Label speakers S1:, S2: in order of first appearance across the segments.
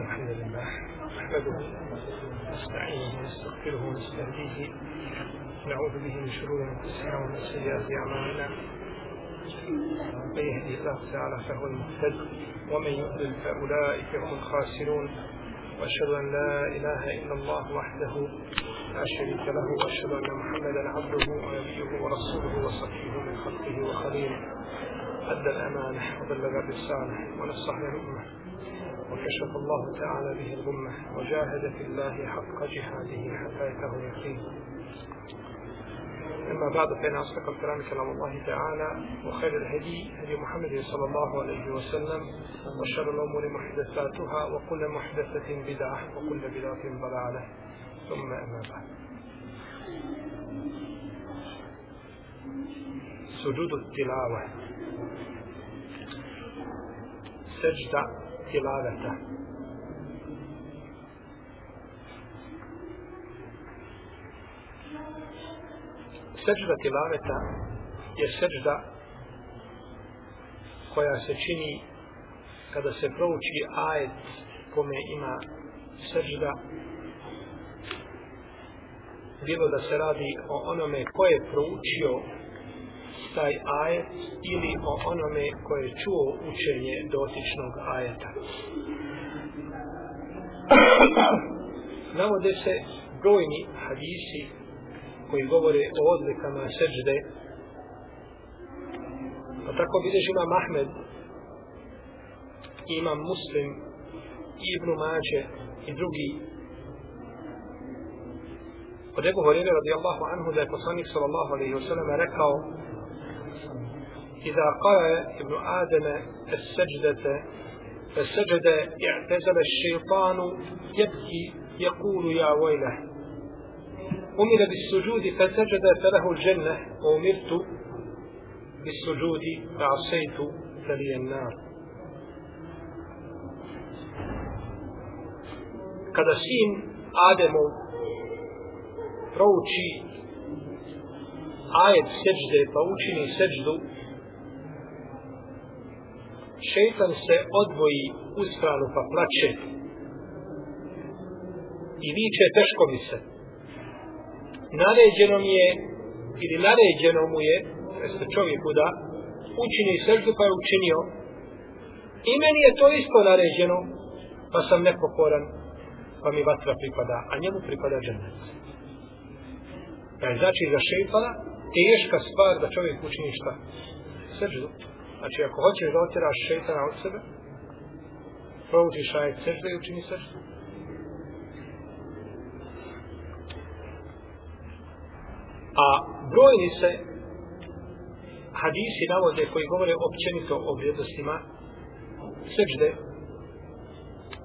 S1: الحمد لله. نحمده نستعينه ونستغفره ونستهديه. نعوذ به من شرور أنفسنا ومن سيئات أعمالنا. من يهدي الله تعالى فهو المهتد ومن يضلل فأولئك هم الخاسرون. وأشهد أن لا إله إلا الله وحده لا شريك له وأشهد أن محمدا عبده ونبيه ورسوله وصفيه من خلقه وخليله. أدى الأمانة وبلغ الرسالة ونصح للأمة. وكشف الله تعالى به الغمة وجاهد في الله حق جهاده حتى يتاه اليقين. أما بعد فإن أصدق الكلام كلام الله تعالى وخير الهدي هدي محمد صلى الله عليه وسلم وشر الأمور محدثاتها وكل محدثة بدعة وكل بدعة ضلالة. ثم أما بعد. سجود التلاوة. سجدة tilaveta. Sežda tilaveta je sežda koja se čini kada se prouči ajet kome ima sežda bilo da se radi o onome ko je proučio taj ajet ili o onome koje je čuo učenje dotičnog ajeta. Navode se brojni hadisi koji govore o odlikama seđde Pa tako bilježi imam Ahmed, imam Muslim, Ibnu Mađe i drugi od Ebu Horeire radijallahu anhu da je poslanik sallallahu alaihi wa sallam rekao إذا قرأ ابن آدم السجدة فسجد اعتزل الشيطان يبكي يقول يا ويله. أمر بالسجود فسجد فله الجنة. وأمرت بالسجود فعصيت فلي النار. Kada sin Ademov prouči ajet seđde pa učini seđdu šeitan se odvoji u stranu pa plače. I viče teško mi se. Naređeno mi je ili naređeno mu je jeste čovjeku da učini seždu pa je učinio. I meni je to isto naređeno pa sam nepokoran pa mi vatra pripada a njemu pripada džennet. Pa je znači za šeitana teška stvar da čovjek učini šta? Seždu znači ako hoćeš da otjeraš šeitana od sebe proučiš ajet seždu i učini seždu. A brojni se hadisi navode koji govore općenito o vrijednostima sežde.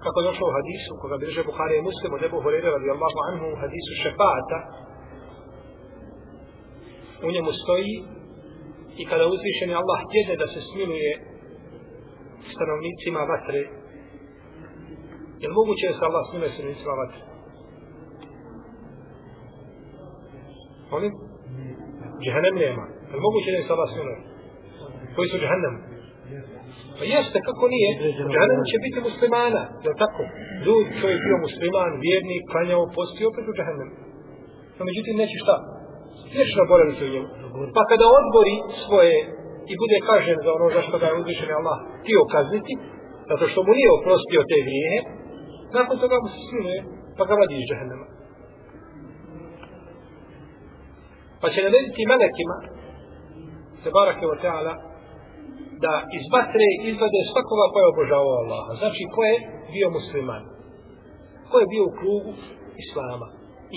S1: Kako je došlo u hadisu koga bilže Buhari i Muslim od Ebu Horeira radijallahu anhu u hadisu šefata u njemu stoji i kada uzvišeni Allah htjede da se smiluje stanovnicima vatre je li moguće da se Allah smiluje stanovnicima vatre? Molim? Džehennem nema. Je li moguće da se Allah smiluje? Koji su džehennem? Pa jeste, kako nije? Džehennem će biti muslimana. Je li tako? Ljud, je bio musliman, vjernik, klanjao, postio, opet u džehennem. No, međutim, neće šta? Vječno boraviti u njemu. Pa kada odbori svoje i bude kažen za ono zašto ga je uzvišen Allah htio kazniti, zato što mu nije oprostio te grijehe, nakon toga mu se smiluje, pa ga vadi iz džehennema. Pa će narediti melekima, se barake o teala, da iz vatre izvade svakoga koja je obožavao Allaha. Znači, ko je bio musliman? Ko je bio u krugu Islama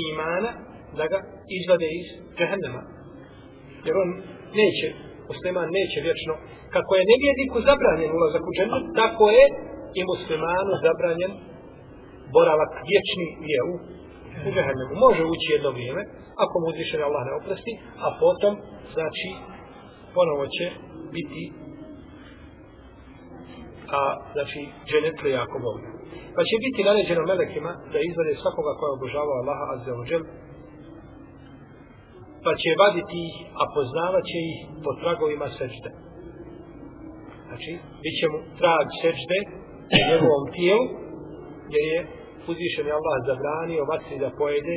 S1: i imana, da ga izvade iz džehennema. Jer on neće, musliman neće vječno, kako je nevjedniku zabranjen ulazak u džennet, tako je i muslimanu zabranjen boravak vječni je u, u džehennemu. Može ući jedno vrijeme, ako mu uzvišen Allah ne oprosti, a potom, znači, ponovo će biti a znači dženetle ako mogu. Pa će biti naređeno melekima da izvade svakoga koja obožava Allaha azza wa jal pa će vaditi ih, a poznavat će ih po tragovima sežde. Znači, bit će mu trag sežde u njegovom tijelu jer je uzvišen je Allah zabranio vatri da pojede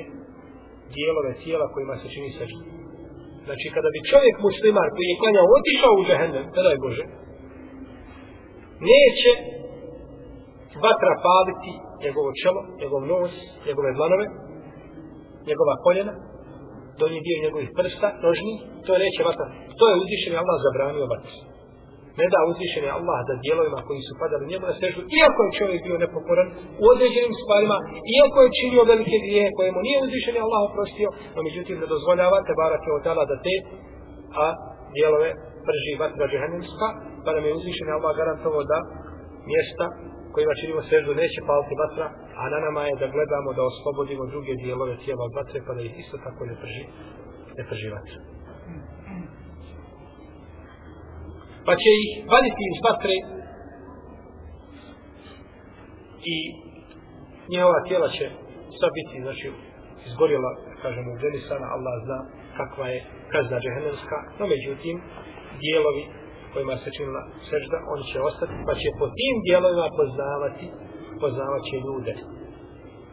S1: dijelove tijela kojima se čini sežda. Znači, kada bi čovjek muslimar koji je klanjao otišao u džehennem, kada je Bože, neće vatra paliti njegovo čelo, njegov nos, njegove dlanove, njegova koljena, donji dio njegovih prsta, nožni, to neće vatra. To je uzvišen je Allah zabranio vatri ne da uzvišen je Allah da dijelovima koji su padali njemu na sežu, iako je čovjek bio nepokoran u određenim stvarima, iako je činio velike grije koje mu nije uzvišen je Allah oprostio, no međutim ne dozvoljava te barak je odala da te a dijelove prži vatra džehennemska, pa nam je uzvišen je Allah garantovao da mjesta kojima činimo sežu neće paliti vatra, a na nama je da gledamo da oslobodimo druge dijelove tijela od vatre, pa da ih isto tako ne prži, ne prži vatra. pa će ih vaditi iz vatre i njehova tijela će sva biti, znači, izgorjela, kažemo, uđelisana, Allah zna kakva je kazna džehennemska, no međutim, dijelovi kojima se činila sežda, oni će ostati, pa će po tim dijelovima poznavati, poznavat će ljude.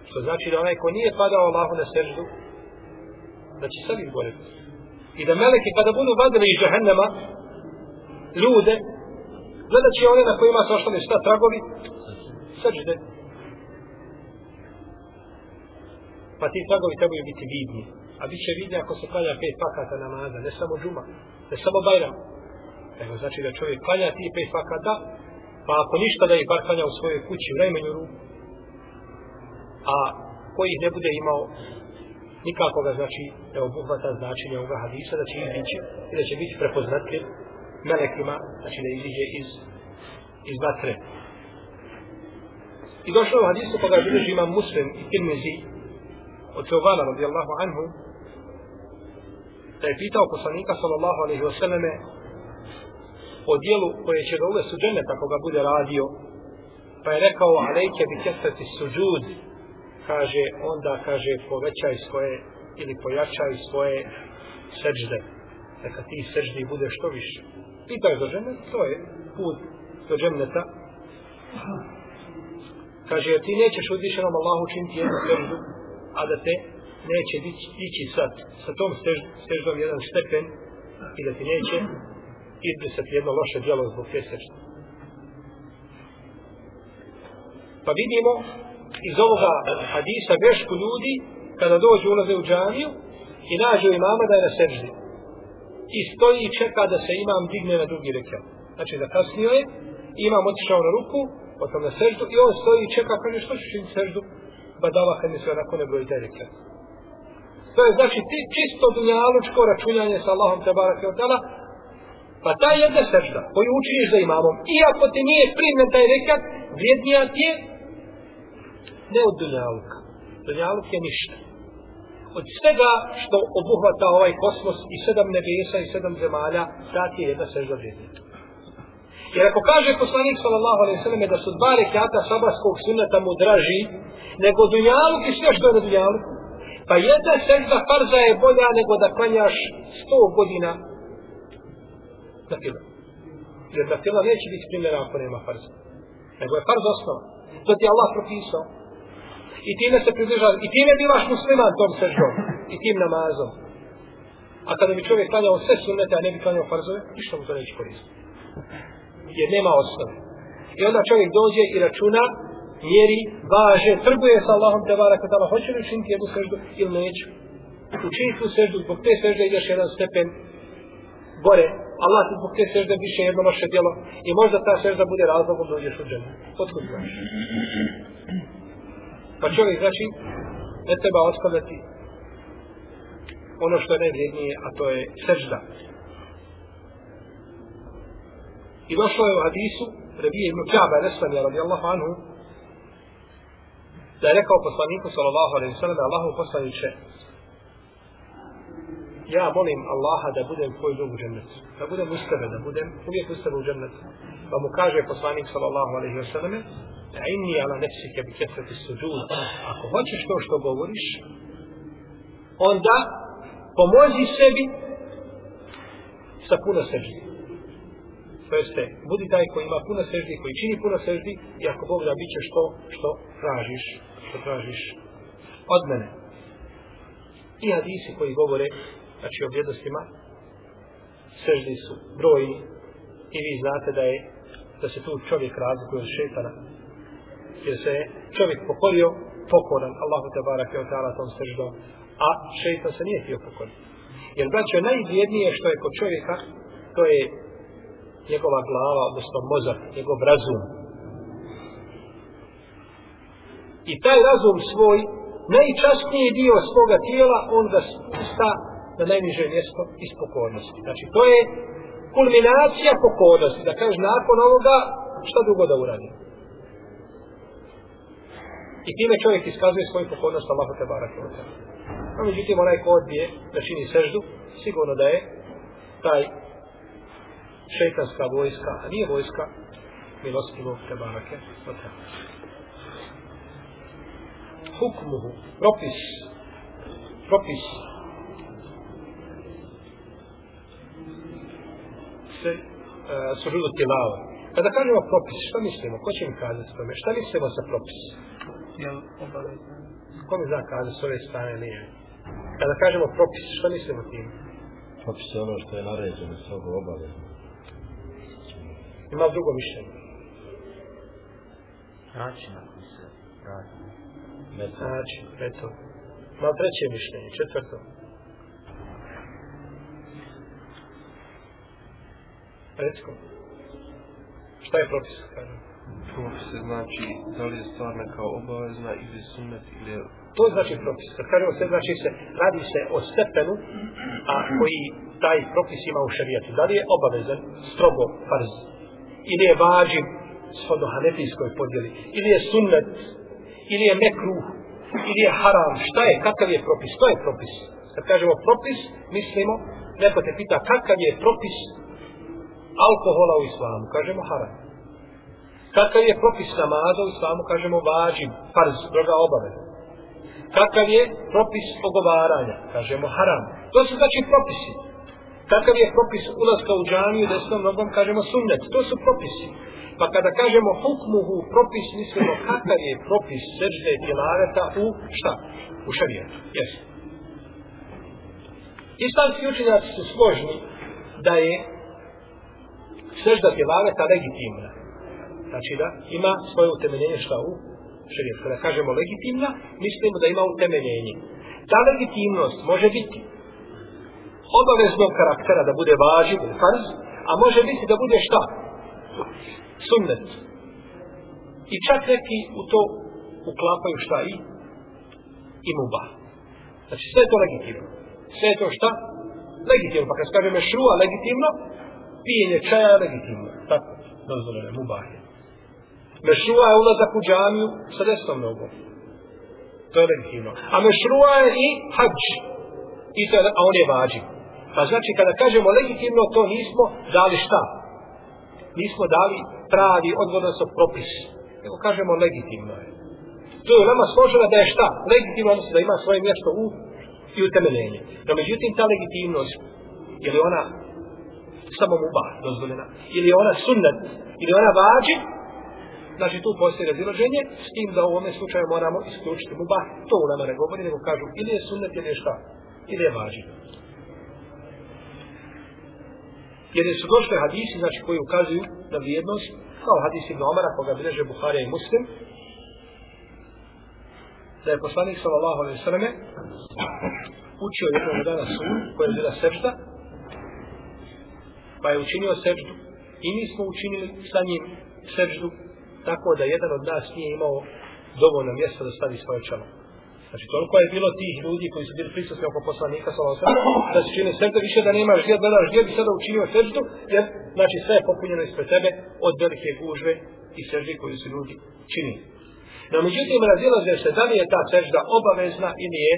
S1: Što znači da onaj ko nije padao Allahu na seždu, da će sad izboriti. I da meleki kada budu vadili iz džahennema ljude, gledat će one na kojima su ostali šta tragovi, srđde. Pa ti tragovi trebaju biti vidni. A bit će vidni ako se klanja pet pakata namaza, ne samo džuma, ne samo bajram. Evo znači da čovjek klanja ti pet pakata, pa ako ništa da ih bar klanja u svojoj kući u najmanju ruku, a koji ih ne bude imao nikako ga znači ne obuhvata značenja ovoga hadisa da će izići i da će biti prepoznatljiv melekima, znači da iziđe iz, iz vatre. I došlo u hadisu koga bilježi imam muslim i tirmizi od Teobana radijallahu anhu da je pitao poslanika sallallahu alaihi wasallame o dijelu koje će ga uvesti u džennet ako ga bude radio. Pa je rekao alejke bi kestati suđud. Kaže onda kaže povećaj svoje ili pojačaj svoje seđde neka ti seđdi bude što više. Pitaju za džennet, to je put do dženneta. Kaže, ti nećeš uzvišenom Allahu činiti jednu seždu, a da te neće ići sad sa tom seždom jedan stepen i da ti neće izbrisati jedno loše djelo zbog te sečne. Pa vidimo iz ovoga hadisa vešku ljudi kada dođu ulaze u džamiju i nađu imama da je na seždi i stoji i čeka da se imam digne na drugi rekat. Znači da kasnio je, imam otišao na ruku, potom na seždu i on stoji i čeka, kaže što ću činiti seždu, pa badava kad mi se onako ne broji taj rekat. To je znači ti čisto dunjalučko računjanje sa Allahom te barak i odala, pa ta jedna sežda koju učiniš za imamom, iako ti nije primjen taj rekat, vrijednija ti je ne od dunjaluka. Dunjaluk je ništa od svega što obuhvata ovaj kosmos i sedam nebesa i sedam zemalja, dat je jedna sežda vrijednija. Jer ako kaže poslanik sallallahu alaihi sallam da su dva rekata sabarskog sunneta mu draži nego dunjaluk i sve što je na dunjaluku, pa jedna sežda farza je bolja nego da klanjaš sto godina na fila. Jer ta fila neće biti primjera ako nema farza. Nego je farz osnova. To ti Allah propisao i time se pridržava, i time bivaš musliman tom seždom, i tim namazom. A kada bi čovjek klanjao sve sunnete, a ne bi klanjao farzove, ništa mu to neće koristiti. Jer nema osnove. I onda čovjek dođe i računa, mjeri, važe, trguje sa Allahom te vara kada Allah hoće li učiniti jednu seždu ili neću. Učini tu seždu, zbog te sežde ideš jedan stepen gore. Allah ti zbog te sežde više jedno vaše djelo i možda ta sežda bude razlogom da uđeš u džene. Otkud znaš? Pa čovjek znači ne treba ostavljati ono što je najvrijednije, a to je sežda. I došlo je u hadisu Rebije ibn Ka'ba Neslamija radijallahu anhu da je rekao poslaniku sallallahu alaihi sallam Allahu poslaniće ja molim Allaha da budem tvoj drug u džennetu. Da budem uz tebe, da budem uvijek uz tebe u džennetu. Pa mu kaže poslanik sallallahu alaihi wa sallam inni ala nefsike bi kefrati suđud. Ako hoćeš to što govoriš, onda pomozi sebi sa puno seždi. to jeste, budi taj koji ima puno seždi, koji čini puno seždi, i ako Bog da bit će što, što tražiš, što tražiš od mene. I hadisi koji govore, znači o vrijednostima seždi su broji i vi znate da je, da se tu čovjek razlikuje od šetana, jer se čovjek pokorio, pokoran, Allahu te barak je otala tom seždom, a šeitan se nije htio pokoriti. Jer braćo, najvrijednije što je kod čovjeka, to je njegova glava, odnosno mozak, njegov razum. I taj razum svoj, najčastniji dio svoga tijela, on ga sta na najniže mjesto iz pokornosti. Znači, to je kulminacija pokornosti. Da kažeš, nakon ovoga, šta drugo da uradi? I time čovjek iskazuje svoju pokornost Allahu te barak A međutim, onaj ko odbije da čini seždu, sigurno da je taj šeitanska vojska, a nije vojska milostivog te barake. Hukmuhu, propis, propis se uh, sužudu tilava. Kada kažemo propis, šta mislimo? Ko će mi kazati tome? Šta mislimo sa propis?
S2: Jel obavezno?
S1: Ko mi zna kazati s ove strane nije? Kada kažemo propis, šta mislimo tim?
S3: Propis je ono što je naređeno, svoga obavezno.
S1: Ima drugo mišljenje.
S2: Način ako se radi.
S1: Način, eto. Ima treće mišljenje, četvrto. Recimo. Šta je propis?
S4: Propis je znači, da li je stvar neka obavezna ili sunet ili je...
S1: To znači propis. Kad kažemo se, znači se, radi se o stepenu, a koji taj propis ima u šarijatu. Da li je obavezan, strogo, farz, ili je vađib, shodno hanefijskoj podjeli, ili je sunnet, ili je mekruh, ili je haram, šta je, kakav je propis, to je propis. Kad kažemo propis, mislimo, neko te pita kakav je propis alkohola u islamu, kažemo haram. Kakav je propis namaza u islamu, kažemo vađim, farz, droga obaveza. Kakav je propis ogovaranja, kažemo haram. To su znači propisi. Kakav je propis ulaska u džaniju desnom nogom, kažemo sunnet. To su propisi. Pa kada kažemo hukmuhu propis, mislimo kakav je propis sežde tilareta u šta? U šarijetu. Jesu. Islamski učenjaci su složni da je sežda tjelaveta legitimna. Znači da ima svoje utemeljenje šta u šarijetu. Kada kažemo legitimna, mislimo da ima utemeljenje. Ta legitimnost može biti obaveznog karaktera da bude važiv ili farz, a može biti da bude šta? Sunnet. I čak neki u to uklapaju šta i? I muba. Znači sve je to legitimno. Sve je to šta? Legitimno. Pa kad skažeme šrua legitimno, pijenje čaja je legitimno. Tako, dozvoljeno, muba je. Mešrua je ulazak u džamiju sa desnom nogom. To je legitimno. A mešrua je i hađ. I to je, a on je vađiv. Pa znači kada kažemo legitimno to nismo dali šta? Nismo dali pravi odgovor propis. Nego kažemo legitimno je. To je nama složeno da je šta? Legitimno odnosno da ima svoje mjesto u i utemeljenje. No međutim ta legitimnost je li ona samo muba dozvoljena. Ili je ona sunnet ili je ona vađi znači tu postoji razilaženje s tim da u ovome slučaju moramo isključiti muba to u nama ne govori nego kažu ili je sunnet ili je šta? Ili je vađi jer su došle hadisi znači koji ukazuju na vrijednost kao hadisi Ibn Omara koga bileže Buharija i Muslim da je poslanik sallallahu alaihi sallam učio jednog dana sun koja je bila sežda pa je učinio seždu i mi smo učinili sa njim seždu tako da jedan od nas nije imao dovoljno mjesta da stavi svoje čelo. Znači, toliko je bilo tih ljudi koji su bili prisutni oko poslanika, da su čini seždu, više da nemaš gdje, da gdje bi sada učinio seždu, jer, znači, sve je popunjeno ispred tebe od velike gužve i seždi koju su ljudi činili. No, međutim, razilaze se da li je ta sežda obavezna ili je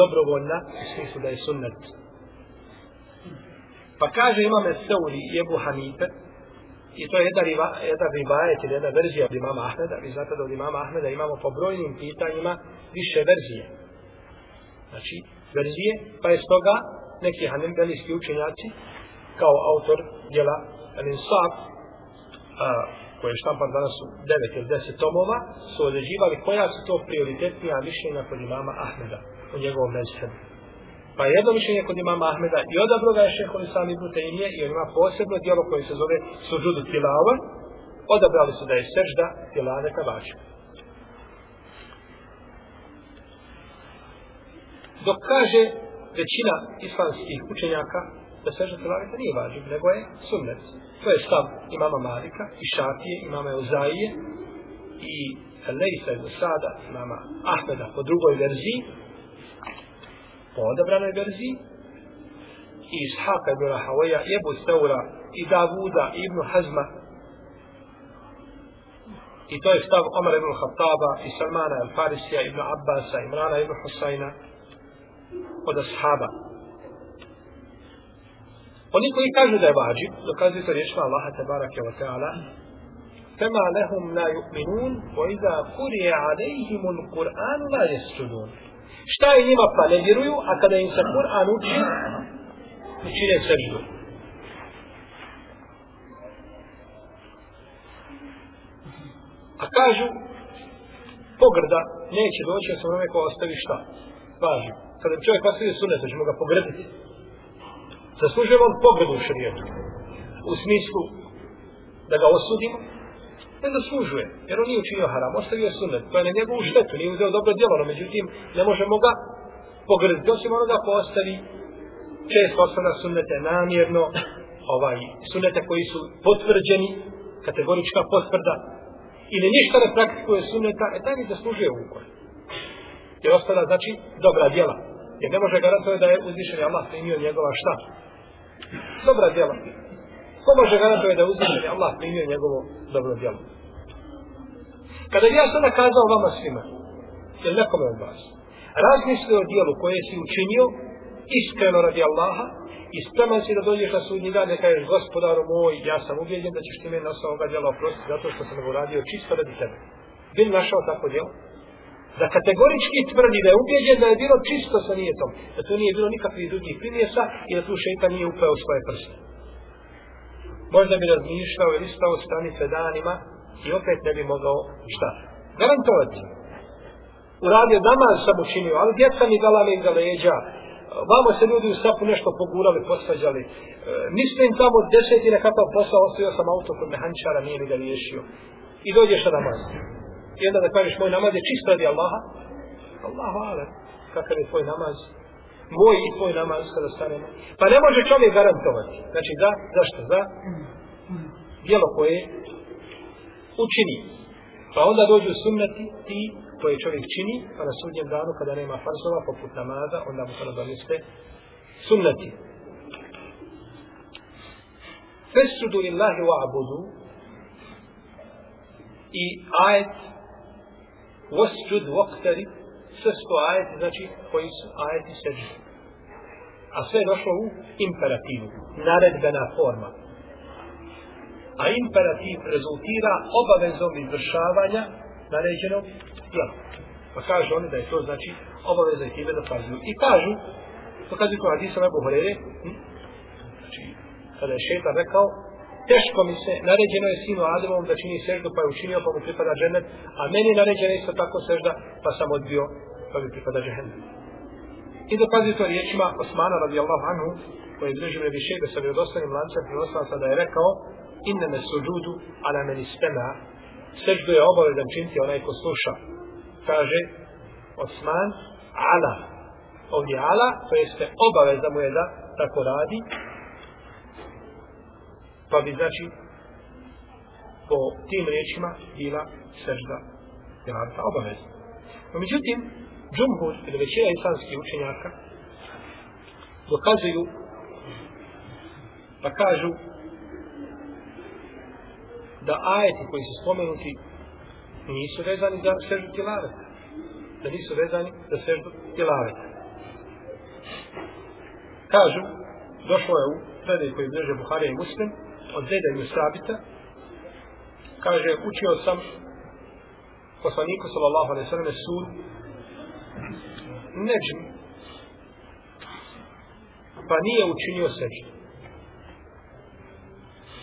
S1: dobrovoljna, u smislu da je sunnet. Pa kaže imame Seuri i Ebu Hanife, I to je jedan, riva, jedna rivajet ili jedna verzija od imama Ahmeda. Vi znate da od imama Ahmeda imamo po brojnim pitanjima više verzije. Znači, verzije, pa je stoga neki hanembelijski učenjaci kao autor djela Al-Insaf, a, je štampan danas u 9 ili 10 tomova, su određivali koja su to prioritetnija mišljenja kod imama Ahmeda u njegovom mezhebu. Pa jedno mišljenje kod imama Ahmeda i odabro ga je šeho Islam ibn Taymije i on ima posebno dijelo koje se zove Suđudu Tilava, odabrali su da je sežda Tilave Kavača. Dok kaže većina islamskih učenjaka da sežda Tilave nije važno, nego je sunnet. To je stav imama Malika i Šafije, imama Euzaije i Lejsa ibn Sada, imama Ahmeda po drugoj verziji, po odabranoj verziji, i Ishaka ibn Rahavaja, Ebu Seura, i Davuda, i Ibn Hazma, i to je stav Omar ibn Khattaba, i Salmana al-Farisija, Ibn Abbasa, Imrana ibn Husayna, od ashaba. Oni koji kažu da je vađib, dokazuju to riječima Allaha tabaraka wa ta'ala, فما لهم لا يؤمنون وإذا قرئ عليهم القرآن لا يسجدون Šta je njima pa ne vjeruju, a kada im se Kur'an uči, čine seždu. A kažu, pogrda neće doći, a sam onome ko ostavi šta? Važi. Kada čovjek ostavi sunet, ćemo ga pogrditi zaslužuje on pogledu u šarijetu. U smislu da ga osudimo, ne zaslužuje, jer on nije učinio haram, ostavio sunet, to je na njegovu štetu, nije uzeo dobro djelo, no međutim, ne možemo ga pogrziti, osim onoga ko ostavi često ostana sunnete namjerno, ovaj, sunnete koji su potvrđeni, kategorička potvrda, ili ništa ne praktikuje sunneta, e taj ne zaslužuje ukor. Jer ostala, znači, dobra djela. Jer ne može garantovati da je uzvišen Allah primio njegova šta? dobra djela. Ko može garantovati da je Allah primio njegovo dobro djelo? Kada bi ja sada kazao vama svima, ili nekome od vas, razmisli o dijelu koje si učinio, iskreno radi Allaha, i spreman si da dođeš na sudnji dan i kažeš, gospodaru moj, ja sam ubijeđen da ćeš ti meni na ovoga djela oprostiti zato što sam ga uradio čisto radi tebe. Bi našao tako djelo? Da kategorički tvrdi da je ubijeđen da je bilo čisto sa nijetom, da to nije bilo nikakvih drugih primjesa i da tu šeitan nije upeo svoje prste. Možda bi razmišljao ili stao stanice danima i opet ne bi mogao šta? Garantovati. Uradio namaz sam učinio, ali djeca mi dala mi za leđa, vamo se ljudi u sapu nešto pogurali, posvađali. E, mislim tamo deseti nekakav posao, ostavio sam auto kod mehančara, nije mi ga riješio. I dođeš na namaz. I onda da kažeš moj namaz je čist radi Allaha. Allahu ale, kakav je tvoj namaz? Moj i tvoj namaz kada stanemo. Pa ne može čovjek garantovati. Znači za, zašto? Za dijelo koje učini. Pa onda dođu sunneti ti koje čovjek čini, pa na sudnjem danu kada nema farzova poput namaza, onda mu to nadomiste sunneti. Fesudu lillahi wa abudu i ajet wasjud waqtari sve sto ajeti znači koji su ajeti seđi. a sve je došlo u imperativu naredbena forma a imperativ rezultira obavezom izvršavanja naređenog djela pa kažu oni da je to znači obaveza i time da pazuju i kažu to kaže ko hadisa Ebu Horere hm? znači kada je šetan rekao teško mi se, naređeno je sinu Adamovom da čini seždu, pa je učinio, pa mu pripada džennet, a meni je naređeno isto tako sežda, pa sam odbio, pa mi pripada džehennem. I dokazuju to riječima Osmana radijallahu anhu, koji je bliži mebi šebe sa vjerodostanim lancem, prinoslaca da je rekao, inne me suđudu, ala meni istema seždu je obavezan činti onaj ko sluša. Kaže Osman, ala, ovdje ala, to jeste obaveza mu je da tako radi, pa bi znači po tim riječima bila sežda jelanta obavezna. No međutim, džumhur ili većina islamskih učenjaka dokazuju pa kažu da ajeti koji su spomenuti nisu vezani za seždu tilaveta. Da nisu vezani za seždu tilaveta. Kažu, došlo je u predaj koji bliže Buharija i Muslim, od Zeda i Musabita, kaže, učio sam poslaniku sallallahu alaihi sallam suru neđm pa nije učinio seždu.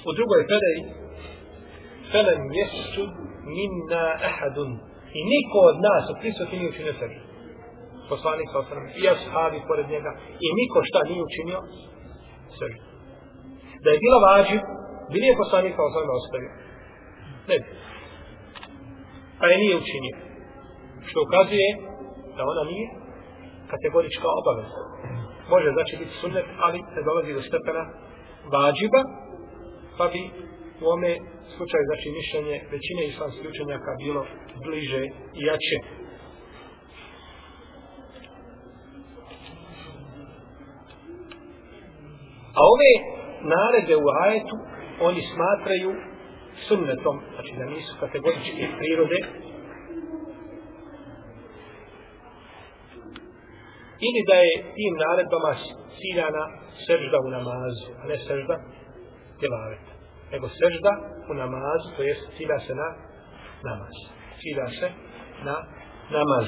S1: U drugoj predaji Felem jesu minna ahadun i niko od nas od prisutni nije učinio seždu. Poslanik sa osram i ashabi pored njega i niko šta nije učinio seždu. Da je bila vađi, bi nije poslanik sa osram ostavio. Ne bi. Pa je nije učinio. Što ukazuje da ona nije kategorička obaveza. Može znači biti sunnet, ali ne dolazi do stepena vađiba, pa bi u ome slučaju znači mišljenje većine islamskih učenjaka bilo bliže i jače. A ove narede u ajetu oni smatraju sunnetom, znači da nisu kategoričke prirode, ili da je tim naredbama ciljana sežda u namazu, a ne sežda tilaveta. Nego sežda u namazu, to jest cilja se na namaz. Cilja se na namaz.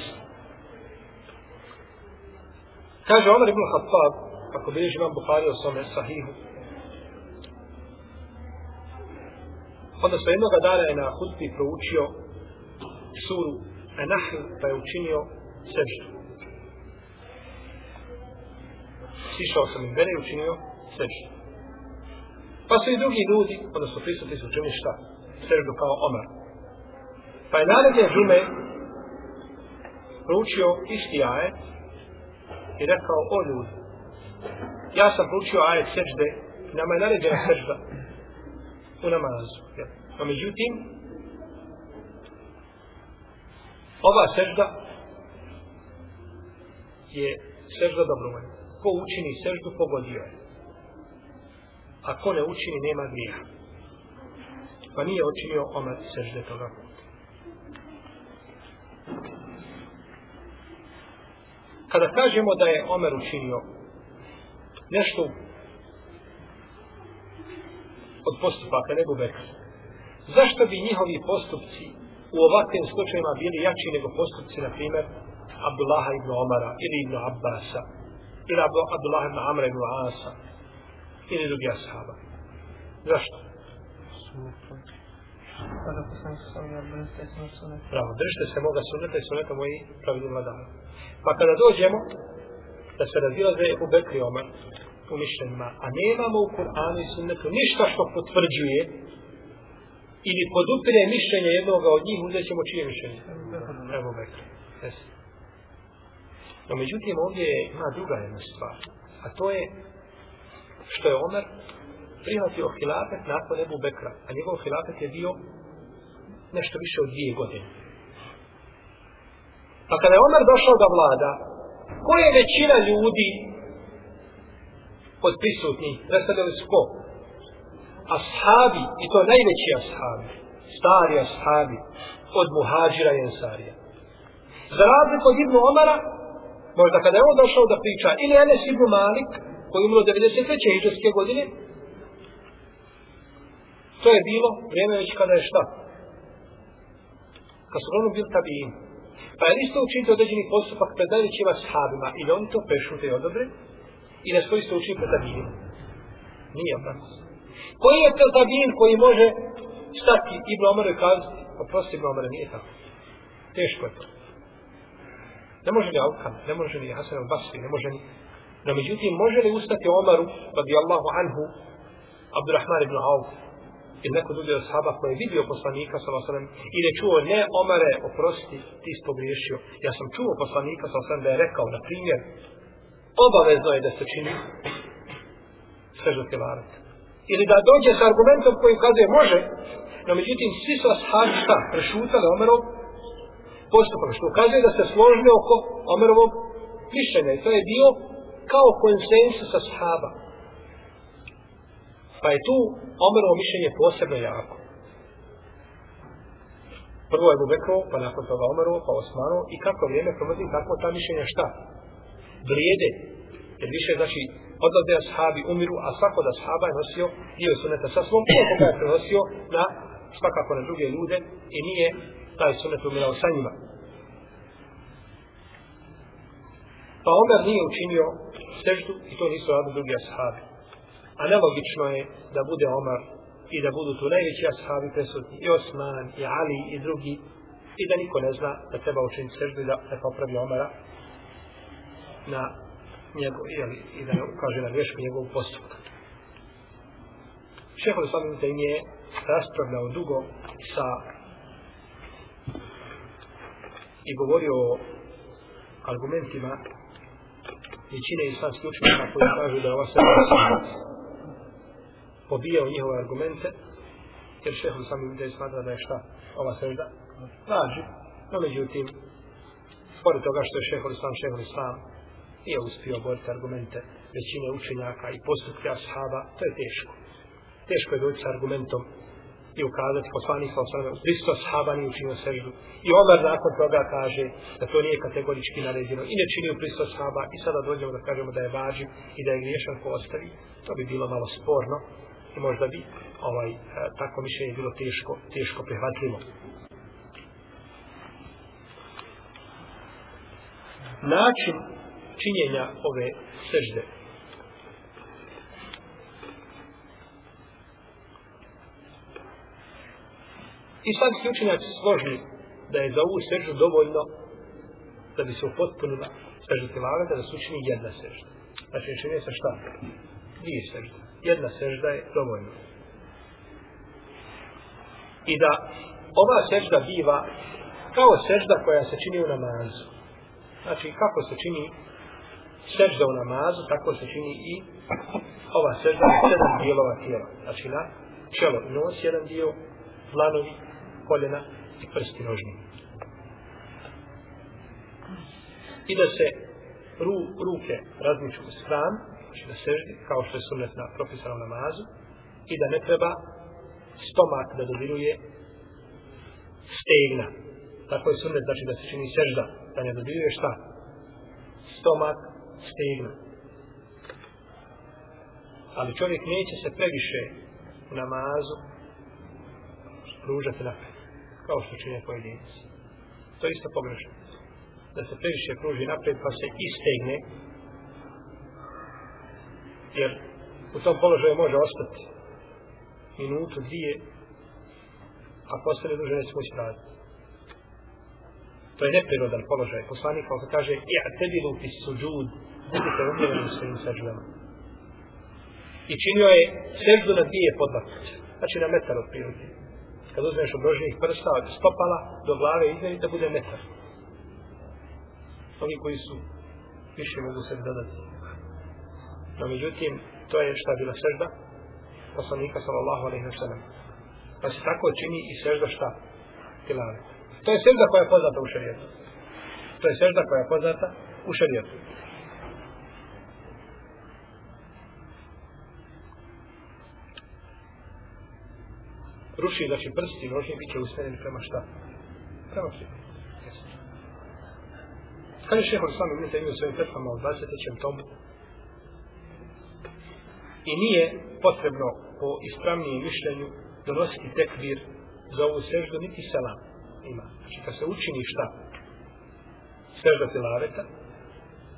S1: Kaže Omar ibn Khattab, ako bilježi imam Bukhari o svome sahihu, onda se jednoga dana je na hutbi proučio suru Enahl, pa je učinio seždu. Sišao sam im vere i učinio seždu. Pa su i drugi ljudi, odnosno prisutni su učinili šta? Seždu kao Omar. Pa je naredne džume proučio isti ajet i rekao, o ljudi, ja sam proučio ajet sežde, nama je naređena sežda u namazu. No pa međutim, ova sežda je sežda dobrovoljna. Ko učini seždu, pogodio je. A ko ne učini, nema grija. Pa nije učinio Omer sežde toga puta. Kada kažemo da je Omer učinio nešto od postupaka nego Bekr, zašto bi njihovi postupci u ovakvim slučajima bili jači nego postupci, na primjer, Abdullaha ibn Omara ili ibn Abbasa ili Abdullah ibn Amra ibn Asa ili drugi ashaba. Zašto? Bravo, držite se moga sunneta i sunneta moji pravilni vladara. Pa kada dođemo da se razilaze u Bekri Omar u mišljenjima, a nemamo u Kur'anu i sunnetu ništa što potvrđuje ili podupire mišljenje jednoga od njih, uzet ćemo čije mišljenje? Evo Bekri. Jesi. No međutim ovdje ima druga jedna stvar. A to je što je Omer prihvatio hilafet nakon Ebu Bekra. A njegov hilafet je bio nešto više od dvije godine. Pa kada je Omer došao da vlada, ko je većina ljudi od prisutnih? Predstavljali su ko? Ashabi, i to najveći ashabi, stari ashabi, od muhađira i ensarija. Za razliku od Ibnu Omara, možda kada je on došao da priča, ili Enes ibn Malik, koji umro 93. hiđarske godine, to je bilo vrijeme već kada je šta? Kad su ono bili tabijin. Pa je isto učiniti određeni postupak predajući vas sahabima, ili oni to pešute i odobre, i da svoji isto učiniti pred tabijin. Nije tako. Koji je to tabijin koji može stati Ibn Omer i kazati, oprosti Ibn Omer, nije tako. Teško je to. Ne može li Alkan, ne može li Hasan al-Basri, ne može ni... No međutim, može li ustati Omaru, radijallahu anhu, Abdurrahman ibn Auf, ili neko drugi od sahaba koji je vidio poslanika, sallam, i da čuo, ne Omare, oprosti, ti si pogriješio. Ja sam čuo poslanika, sallam, da je rekao, na primjer, obavezno je da se čini sežda tilaret. Ili da dođe s argumentom koji kaže može, no međutim, svi su ashabi šta, prešutali Omerov, postupak, što ukazuje da se složili oko Omerovog mišljenja. I to je bio kao konsensus sa sahaba. Pa je tu Omerovo mišljenje posebno jako. Prvo je Bubekro, pa nakon toga Omerovo, pa Osmanovo. I kako vrijeme promodi, tako ta mišljenja šta? Vrijede. Jer više, znači, odlaze ashabi umiru, a svako da ashaba je nosio dio suneta sa svom, koga je prenosio na svakako na druge ljude i nije taj sunet umirao sa njima. Pa Omer nije učinio seždu i to nisu radili drugi ashabi. A nelogično je da bude Omer i da budu tu najveći ashabi presutni, i Osman, i Ali, i drugi, i da niko ne zna da treba učiniti seždu i da ne popravi Omara na njegov, jeli, i da ne ukaže na grešku njegovog postupka. Šehol Islam sam je raspravljao dugo sa i govorio o argumentima većine islamskih učenjaka koji kažu da je ova sunnet pobijao njihove argumente jer šeho sam im da smatra da je šta ova sredba laži. no međutim pored toga što je šeho islam šeho islam nije uspio boriti argumente većine učenjaka i postupke ashaba to je teško teško je doći sa argumentom i ukazati poslanik sa osvrame u pristo sahaba nije učinio seždu i Omer nakon toga kaže da to nije kategorički naređeno i ne čini u pristo i sada dođemo da kažemo da je važiv i da je griješan ko ostavi. To bi bilo malo sporno i možda bi ovaj, e, tako mišljenje bilo teško, teško prihvatljivo. Način činjenja ove sežde. I sad učenjaci složni da je za ovu seždu dovoljno da bi se upotpunila sežda tilaveta da se učini jedna sežda. Znači, čini se šta? Dvije sežde. Jedna sežda je dovoljno. I da ova sežda biva kao sežda koja se čini u namazu. Znači, kako se čini sežda u namazu, tako se čini i ova sežda na sedam dijelova tijela. Znači, na čelo i nos jedan dio, dlanovi, koljena i prsti nožni. I da se ru, ruke razmiču u stran, znači da seždi, kao što je sunnet na propisanom namazu, i da ne treba stomak da dodiruje stegna. Tako je sunnet, znači da se čini sežda, da ne dodiruje šta? Stomak, stegna. Ali čovjek neće se previše u namazu pružati napred kao što čine pojedinci. To je isto pogrešno. Da se previše pruži naprijed pa se istegne, jer u tom položaju može ostati minutu, dvije, a postane duže neće moći raditi. To je neprirodan položaj. Poslanik kao kaže, ja tebi lupi suđud, budite umjereni u svojim sađudama. I činio je seždu na dvije podlaktice, znači na metar od prilike kad uzmeš od rožnih prsta od stopala do glave izmeni da bude metar. Oni koji su više mogu se dodati. No međutim, to je šta bila sežda poslanika sallallahu alaihi wa sallam. Pa se tako čini i sežda šta? Tilavet. To je sežda koja je poznata u šarijetu. To je sežda koja je poznata u šarijetu. Ruši, znači prsti nožni, bit će usmjereni prema šta? Prema kibli. Kad je šehol sami vidite u svojim petvama u 20. tomu i nije potrebno po ispravnijem mišljenju donositi tekbir za ovu seždu, niti selam ima. Znači, kad se učini šta? Sežda tilaveta,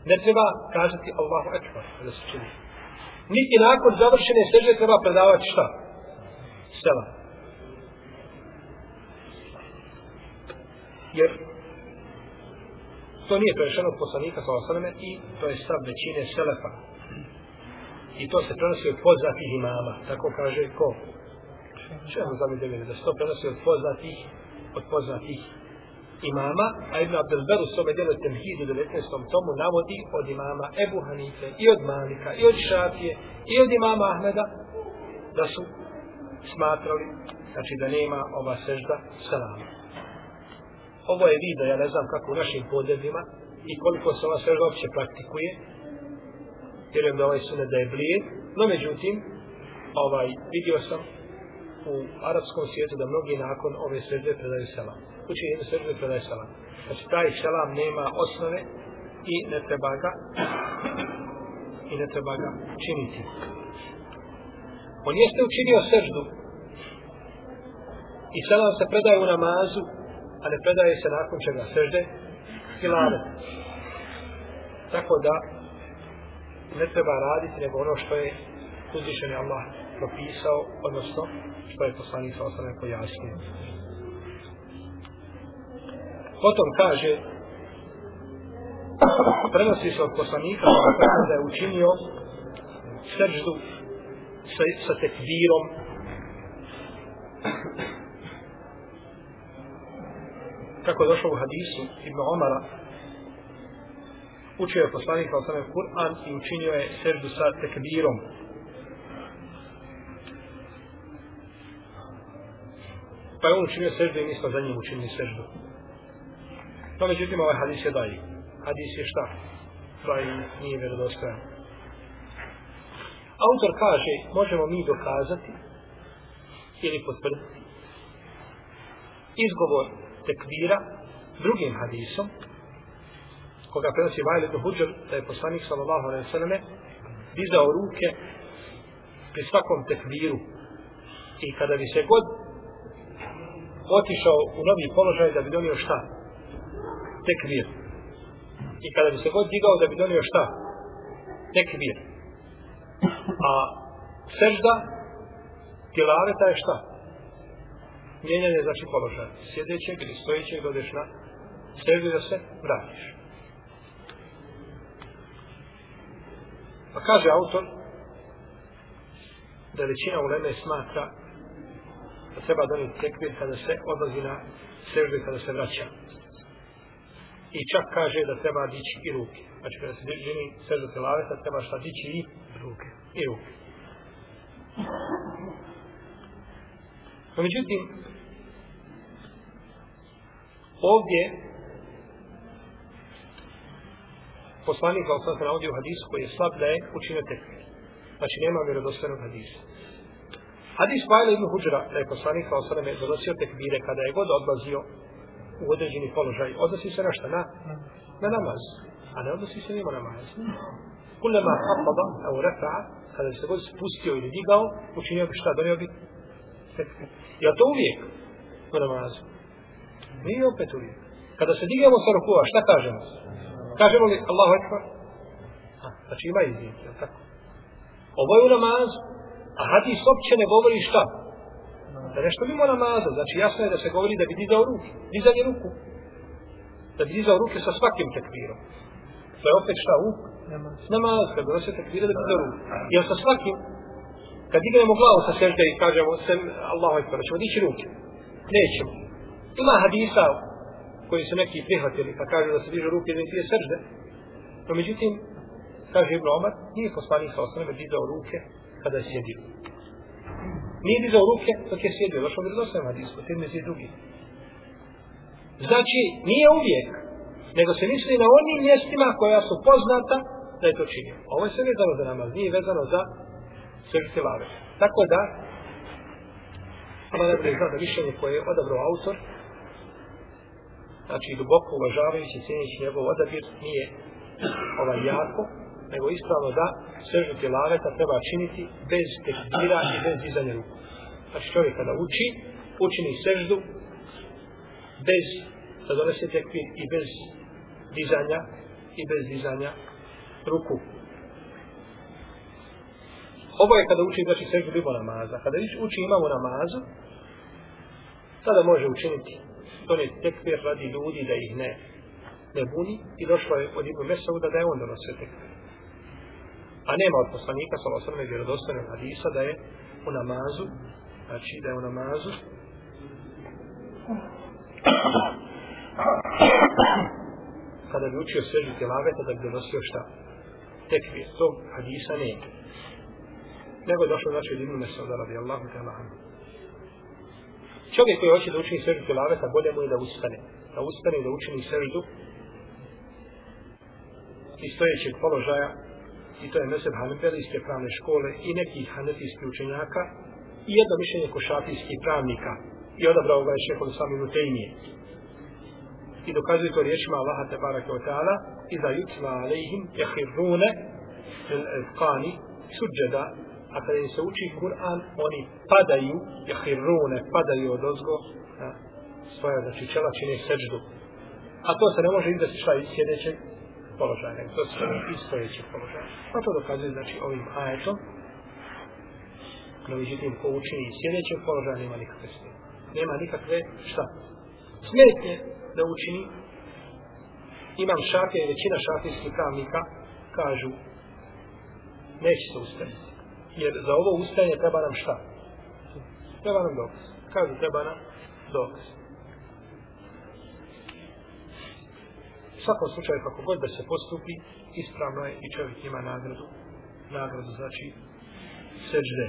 S1: ne treba kazati Allahu Ekber da se čini. Niti nakon završene sežde treba predavati šta? Selam. Jer to nije prešeno od poslanika sa osaname i to je stav većine selefa. I to se prenosi od poznatih imama, tako kaže ko? Šeho zami da se to prenosi od poznatih, od poznatih imama, a Ibn Abdelber u svome djelu Temhidu 19. tomu navodi od imama Ebu Hanife i od Malika i od Šafije i od imama Ahmeda da su smatrali znači da nema ova sežda salama ovo je video, ja ne znam kako u našim podredima i koliko se ova svežba uopće praktikuje. Vjerujem da ovaj sunet da je blijed, no međutim, ovaj, vidio sam u arapskom svijetu da mnogi nakon ove svežbe predaju selam. Uči jednu svežbe predaju selam. Znači, taj selam nema osnove i ne treba ga i ne treba ga činiti. On jeste učinio seždu i selam se predaje u namazu a ne predaje se nakon čega sežde hilale. Tako da ne treba raditi nego ono što je uzvišen Allah propisao, odnosno što je poslanik sa osnovne pojasnio. Potom kaže, prenosi se od poslanika da je učinio srždu sa, sa tekbirom kako je došlo u hadisu Ibn Omara učio je poslanik kao sam Kur'an i učinio je seždu sa tekbirom pa je on učinio seždu i mi smo za njim učinili seždu. No, međutim, ovaj hadis je daji. Hadis je šta? Daji nije vjerodostojan. Autor kaže, možemo mi dokazati ili potvrditi izgovor tekvira drugim hadisom koga prenosi Vajle do Huđer da je poslanik sallallahu alaihi sallam dizao ruke pri svakom tekviru i kada bi se god otišao u novi položaj da bi donio šta? Tekvir. I kada bi se god digao da bi donio šta? Tekvir. A sežda tilaveta je šta? Mijenjanje znači položaja. Sjedećeg ili stojećeg dodeš na seždu da se vratiš. Pa kaže autor da većina uleme smatra da treba donijeti tekbir kada se odlazi na seždu kada se vraća. I čak kaže da treba dići i ruke. Znači kada se žini seždu telaveta, treba šta dići i ruke. I ruke. No, međutim, ovdje poslanik kao sam se navodio u hadisu koji je slab da je učinio tekbir. Znači nema vjerodostojnog hadisa. Hadis Fajla ibn Huđra, da je poslanik sa osaname donosio tekbire kada je god odlazio u određeni položaj, odnosi se na šta? Na, na namaz. A ne odnosi se nema namaz. Kulema hafada, evo refa'a, kada se god spustio ili digao, učinio bi šta? Donio bi tekbir. Je to uvijek u namazu? Nije opet uvijek. Kada se digamo sa rukua, šta kažemo? Kažemo li Allahu Ekber? Znači ima iznijek, je tako? Ovo je u namazu, A hadis opće ne govori šta? Da nešto mimo namaza. Znači jasno je da se govori da bi dizao ruke. Dizanje ruku. Da bi dizao ruke sa svakim tekvirom. To je opet šta u? Namaz. Kad donosi tekvira da bi dizao ruke. Jer sa svakim, kad dignemo glavu sa sežde i kažemo sem Allahu ekber, ćemo dići ruke. Nećemo. Ima hadisa koji su neki prihvatili pa kaže da se diže ruke da im tije. No međutim, kaže Ibn Omar, nije poslanik sa osnovne dizao ruke kada je sjedio. Nije dizao ruke dok je sjedio, došlo bi do svema disku, tim je drugi. Znači, nije uvijek, nego se misli na onim mjestima koja su poznata da je to činio. Ovo je sve vezano za namaz, nije vezano za srđite lave. Tako da, ono ne bude zna da mišljenje koje je odabrao autor, znači duboko uvažavajući, cijenjući njegov odabir, nije ovaj jako, nego ispravno da sežu tilaveta treba činiti bez tekbira i bez dizanja ruku. Znači čovjek kada uči, učini seždu bez da donese tekbir i bez dizanja i bez dizanja ruku. Ovo je kada uči znači seždu mimo namaza. Kada uči imamo namazu, tada može učiniti doneti tekbir radi ljudi da ih ne ne buni i došlo je od Ibn Mesauda da je on donosio tekbir. A nema od poslanika sa osrme vjerodostane hadisa da je u namazu, znači da je u namazu kada bi učio svežu tjelaveta da bi donosio šta? Tekfir, Tog hadisa nema. Nego je došlo znači od Ibnu Mesauda radi Allahu ta'ala Čovjek koji hoće da učini svežu tilaveta, bolje mu je da ustane. Da ustane i da učini svežu iz stojećeg položaja i to je meseb hanbelijske pravne škole i nekih hanefijskih učenjaka i jedno mišljenje košafijskih pravnika i odabrao ga je šehol sami Nutejnije. I dokazuje to riječima Allaha te barake ta'ala i da jutla alejhim jahirrune il ezkani suđeda a kada im se uči Kur'an oni padaju jahirrune padaju od ozgo svoja znači čela čine seđdu a to se ne može izdati šta iz sjedećeg položaj, nego to iz stojećeg položaja. Pa to dokazuje, znači, ovim ajetom, No, međutim, ko učini sjedećeg položaja, nema nikakve smije. Nema nikakve, šta? Smetnje da učini. Imam šafije i većina šafijskih pravnika kažu neće se ustaviti. Jer za ovo ustajanje treba nam šta? Treba nam dokaz. Kažu treba nam dokaz. U svakom slučaju, kako god da se postupi, ispravno je i čovjek ima nagradu. Nagradu znači seđde.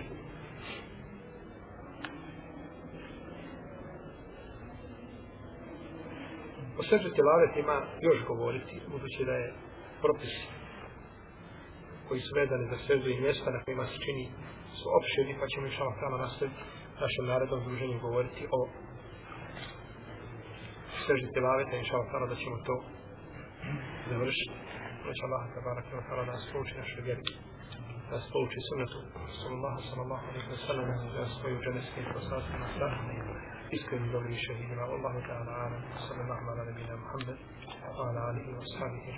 S1: O seđu tilavet ima još govoriti, budući da je propis koji su vedani za seđu i mjesta na kojima se čini su opširni, pa ćemo išao tamo nastaviti našem narednom druženju govoriti o seždi tilaveta, inša Allah, da ćemo to završiti. Reći Allah, da barak ima tala da nas pouči našoj vjeri, da nas pouči sunnetu, sallallahu, sallallahu, alaihi wa sallam, da nas svoju dženevskim poslanstvima sa iskrenim dobrim šehidima, Allahu ta'ala, alam, sallallahu, ala nabina Muhammed, wa ala alihi wa sahbihi.